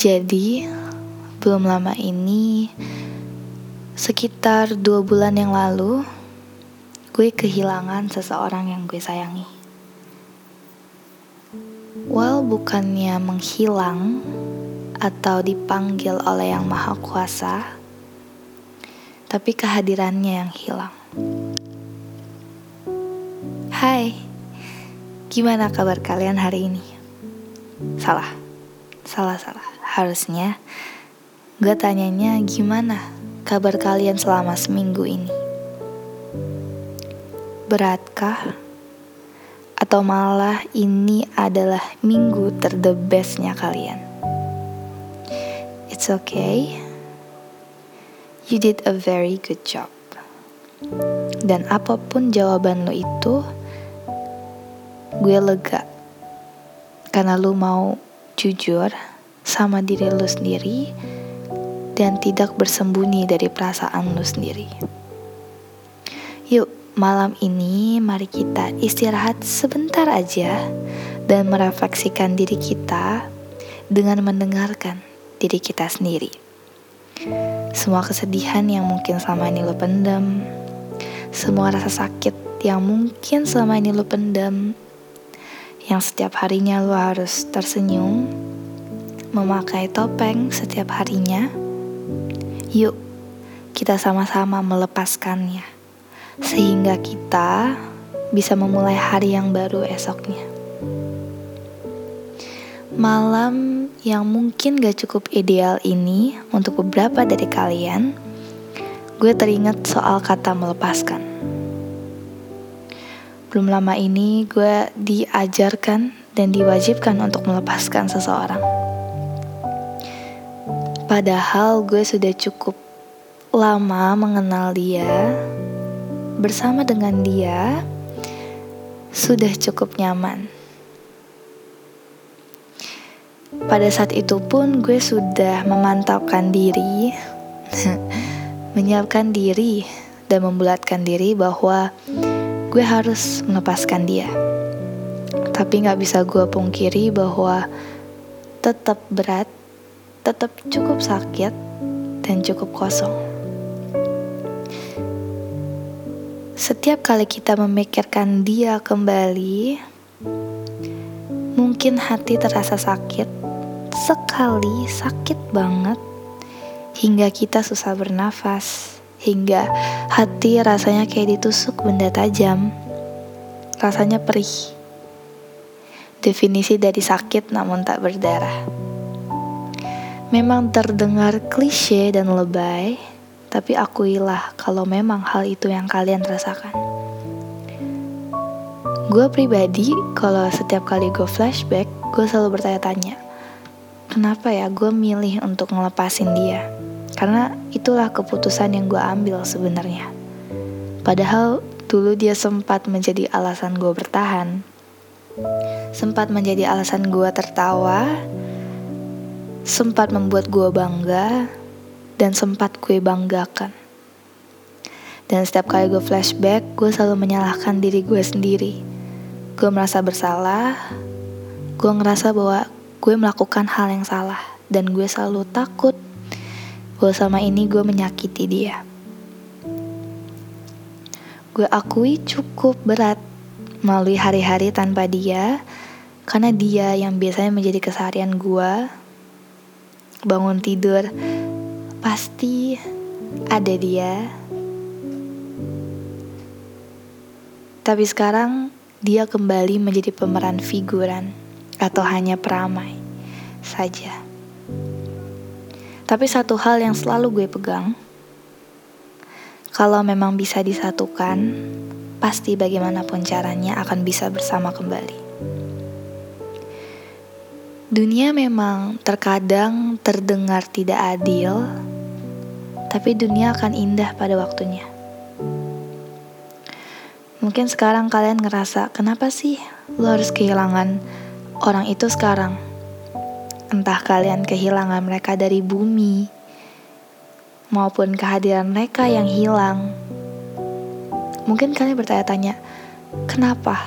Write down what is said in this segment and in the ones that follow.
Jadi, belum lama ini, sekitar dua bulan yang lalu, gue kehilangan seseorang yang gue sayangi. Well, bukannya menghilang atau dipanggil oleh Yang Maha Kuasa, tapi kehadirannya yang hilang. Hai, gimana kabar kalian hari ini? Salah, salah, salah. Harusnya gue tanyanya gimana kabar kalian selama seminggu ini? Beratkah? Atau malah ini adalah minggu terdebesnya kalian? It's okay. You did a very good job. Dan apa pun jawaban lo itu, gue lega. Karena lo mau jujur sama diri lu sendiri dan tidak bersembunyi dari perasaan lu sendiri. Yuk, malam ini mari kita istirahat sebentar aja dan merefleksikan diri kita dengan mendengarkan diri kita sendiri. Semua kesedihan yang mungkin selama ini lo pendam, semua rasa sakit yang mungkin selama ini lo pendam, yang setiap harinya lo harus tersenyum, memakai topeng setiap harinya, yuk kita sama-sama melepaskannya, sehingga kita bisa memulai hari yang baru esoknya. Malam yang mungkin gak cukup ideal ini untuk beberapa dari kalian, gue teringat soal kata melepaskan. Belum lama ini gue diajarkan dan diwajibkan untuk melepaskan seseorang. Padahal gue sudah cukup lama mengenal dia, bersama dengan dia sudah cukup nyaman. Pada saat itu pun gue sudah memantapkan diri, menyiapkan diri, dan membulatkan diri bahwa gue harus melepaskan dia. Tapi gak bisa gue pungkiri bahwa tetap berat tetap cukup sakit dan cukup kosong. Setiap kali kita memikirkan dia kembali, mungkin hati terasa sakit, sekali sakit banget, hingga kita susah bernafas, hingga hati rasanya kayak ditusuk benda tajam, rasanya perih. Definisi dari sakit namun tak berdarah. Memang terdengar klise dan lebay, tapi akuilah kalau memang hal itu yang kalian rasakan. Gue pribadi, kalau setiap kali gue flashback, gue selalu bertanya-tanya, kenapa ya gue milih untuk ngelepasin dia? Karena itulah keputusan yang gue ambil sebenarnya. Padahal dulu dia sempat menjadi alasan gue bertahan, sempat menjadi alasan gue tertawa, sempat membuat gue bangga dan sempat gue banggakan. Dan setiap kali gue flashback, gue selalu menyalahkan diri gue sendiri. Gue merasa bersalah, gue ngerasa bahwa gue melakukan hal yang salah, dan gue selalu takut bahwa sama ini gue menyakiti dia. Gue akui cukup berat melalui hari-hari tanpa dia, karena dia yang biasanya menjadi keseharian gue bangun tidur pasti ada dia. Tapi sekarang dia kembali menjadi pemeran figuran atau hanya peramai saja. Tapi satu hal yang selalu gue pegang, kalau memang bisa disatukan, pasti bagaimanapun caranya akan bisa bersama kembali. Dunia memang terkadang terdengar tidak adil, tapi dunia akan indah pada waktunya. Mungkin sekarang kalian ngerasa, kenapa sih lo harus kehilangan orang itu sekarang? Entah kalian kehilangan mereka dari bumi, maupun kehadiran mereka yang hilang. Mungkin kalian bertanya-tanya, kenapa?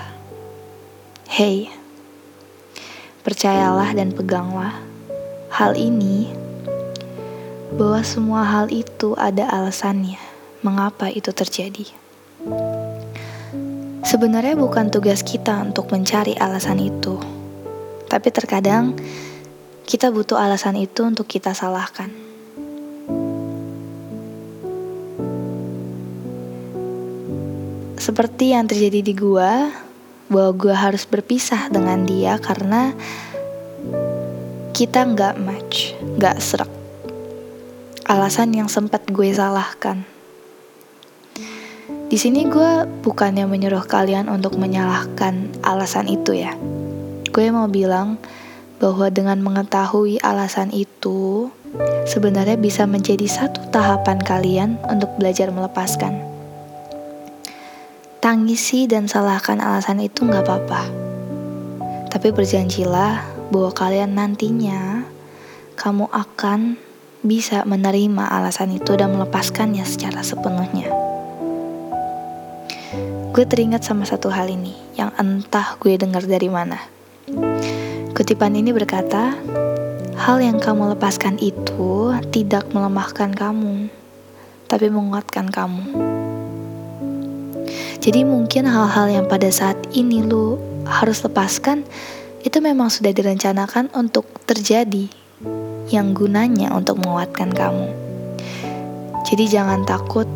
Hey, Percayalah dan peganglah, hal ini bahwa semua hal itu ada alasannya mengapa itu terjadi. Sebenarnya bukan tugas kita untuk mencari alasan itu, tapi terkadang kita butuh alasan itu untuk kita salahkan. Seperti yang terjadi di gua, bahwa gua harus berpisah dengan dia karena kita nggak match, nggak serak. Alasan yang sempat gue salahkan. Di sini gue bukannya menyuruh kalian untuk menyalahkan alasan itu ya. Gue mau bilang bahwa dengan mengetahui alasan itu sebenarnya bisa menjadi satu tahapan kalian untuk belajar melepaskan. Tangisi dan salahkan alasan itu nggak apa-apa. Tapi berjanjilah bahwa kalian nantinya kamu akan bisa menerima alasan itu dan melepaskannya secara sepenuhnya gue teringat sama satu hal ini yang entah gue dengar dari mana. Kutipan ini berkata, hal yang kamu lepaskan itu tidak melemahkan kamu, tapi menguatkan kamu. Jadi mungkin hal-hal yang pada saat ini lu harus lepaskan itu memang sudah direncanakan untuk terjadi yang gunanya untuk menguatkan kamu. Jadi jangan takut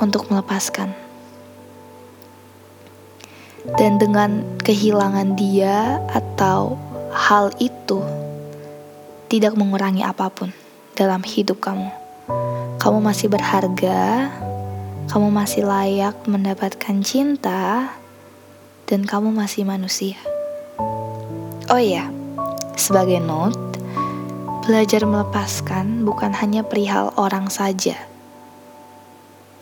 untuk melepaskan dan dengan kehilangan dia atau hal itu tidak mengurangi apa pun dalam hidup kamu. Kamu masih berharga, kamu masih layak mendapatkan cinta, dan kamu masih manusia. Oh iya, sebagai note, belajar melepaskan bukan hanya perihal orang saja.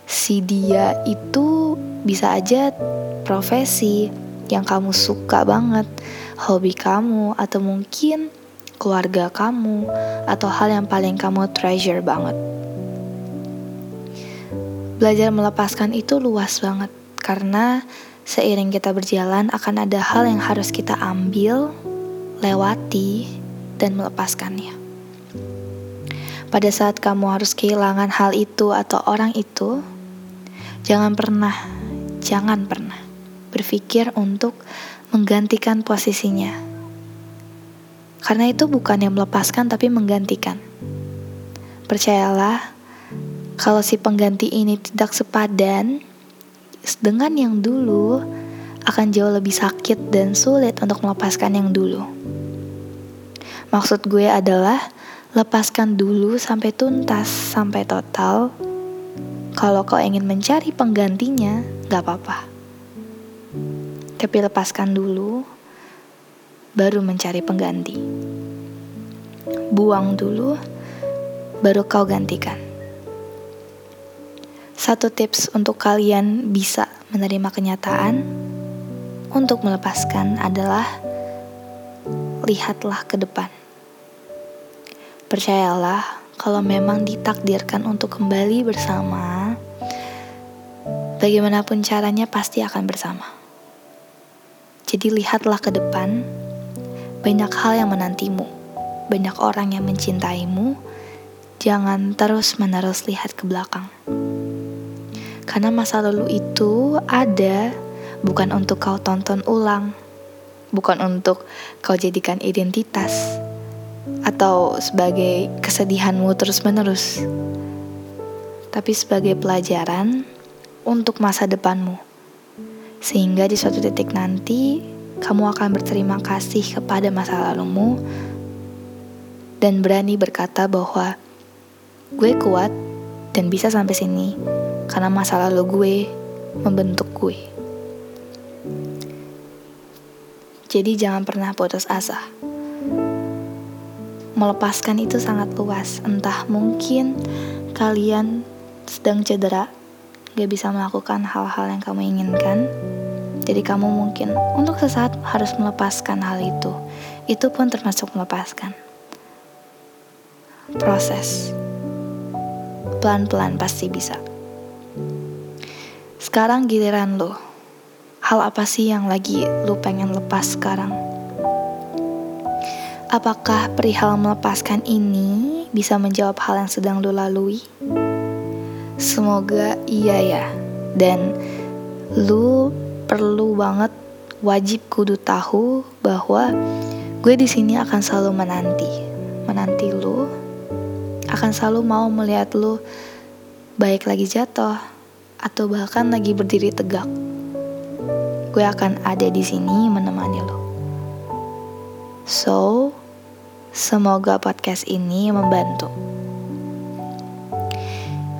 Si dia itu bisa aja profesi yang kamu suka banget, hobi kamu, atau mungkin keluarga kamu, atau hal yang paling kamu treasure banget. Belajar melepaskan itu luas banget, karena seiring kita berjalan akan ada hal yang harus kita ambil, lewati, dan melepaskannya. Pada saat kamu harus kehilangan hal itu atau orang itu, jangan pernah, jangan pernah berpikir untuk menggantikan posisinya. Karena itu bukan yang melepaskan tapi menggantikan. Percayalah, kalau si pengganti ini tidak sepadan dengan yang dulu, akan jauh lebih sakit dan sulit untuk melepaskan yang dulu. Maksud gue adalah lepaskan dulu sampai tuntas, sampai total. Kalau kau ingin mencari penggantinya, gak apa-apa. Tapi lepaskan dulu, baru mencari pengganti. Buang dulu, baru kau gantikan. Satu tips untuk kalian bisa menerima kenyataan untuk melepaskan adalah lihatlah ke depan. Percayalah, kalau memang ditakdirkan untuk kembali bersama, bagaimanapun caranya pasti akan bersama. Jadi lihatlah ke depan, banyak hal yang menantimu, banyak orang yang mencintaimu, jangan terus-menerus lihat ke belakang. Karena masa lalu itu ada bukan untuk kau tonton ulang, bukan untuk kau jadikan identitas, atau sebagai kesedihanmu terus-menerus, tapi sebagai pelajaran untuk masa depanmu. Sehingga di suatu titik nanti kamu akan berterima kasih kepada masa lalumu dan berani berkata bahwa gue kuat dan bisa sampai sini karena masa lalu gue membentuk gue. Jadi jangan pernah putus asa. Melepaskan itu sangat luas, entah mungkin kalian sedang cedera gak bisa melakukan hal-hal yang kamu inginkan. Jadi kamu mungkin untuk sesaat harus melepaskan hal itu. Itu pun termasuk melepaskan. Proses. Pelan-pelan pasti bisa. Sekarang giliran lo. Hal apa sih yang lagi lo pengen lepas sekarang? Apakah perihal melepaskan ini bisa menjawab hal yang sedang lo lalui? Semoga iya ya. Dan lu perlu banget wajib kudu tahu bahwa gue di sini akan selalu menanti. Menanti lu akan selalu mau melihat lu baik lagi jatuh atau bahkan lagi berdiri tegak. Gue akan ada di sini menemani lo. So, semoga podcast ini membantu.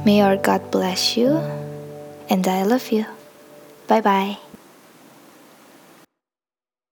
May your God bless you, and I love you. Bye bye.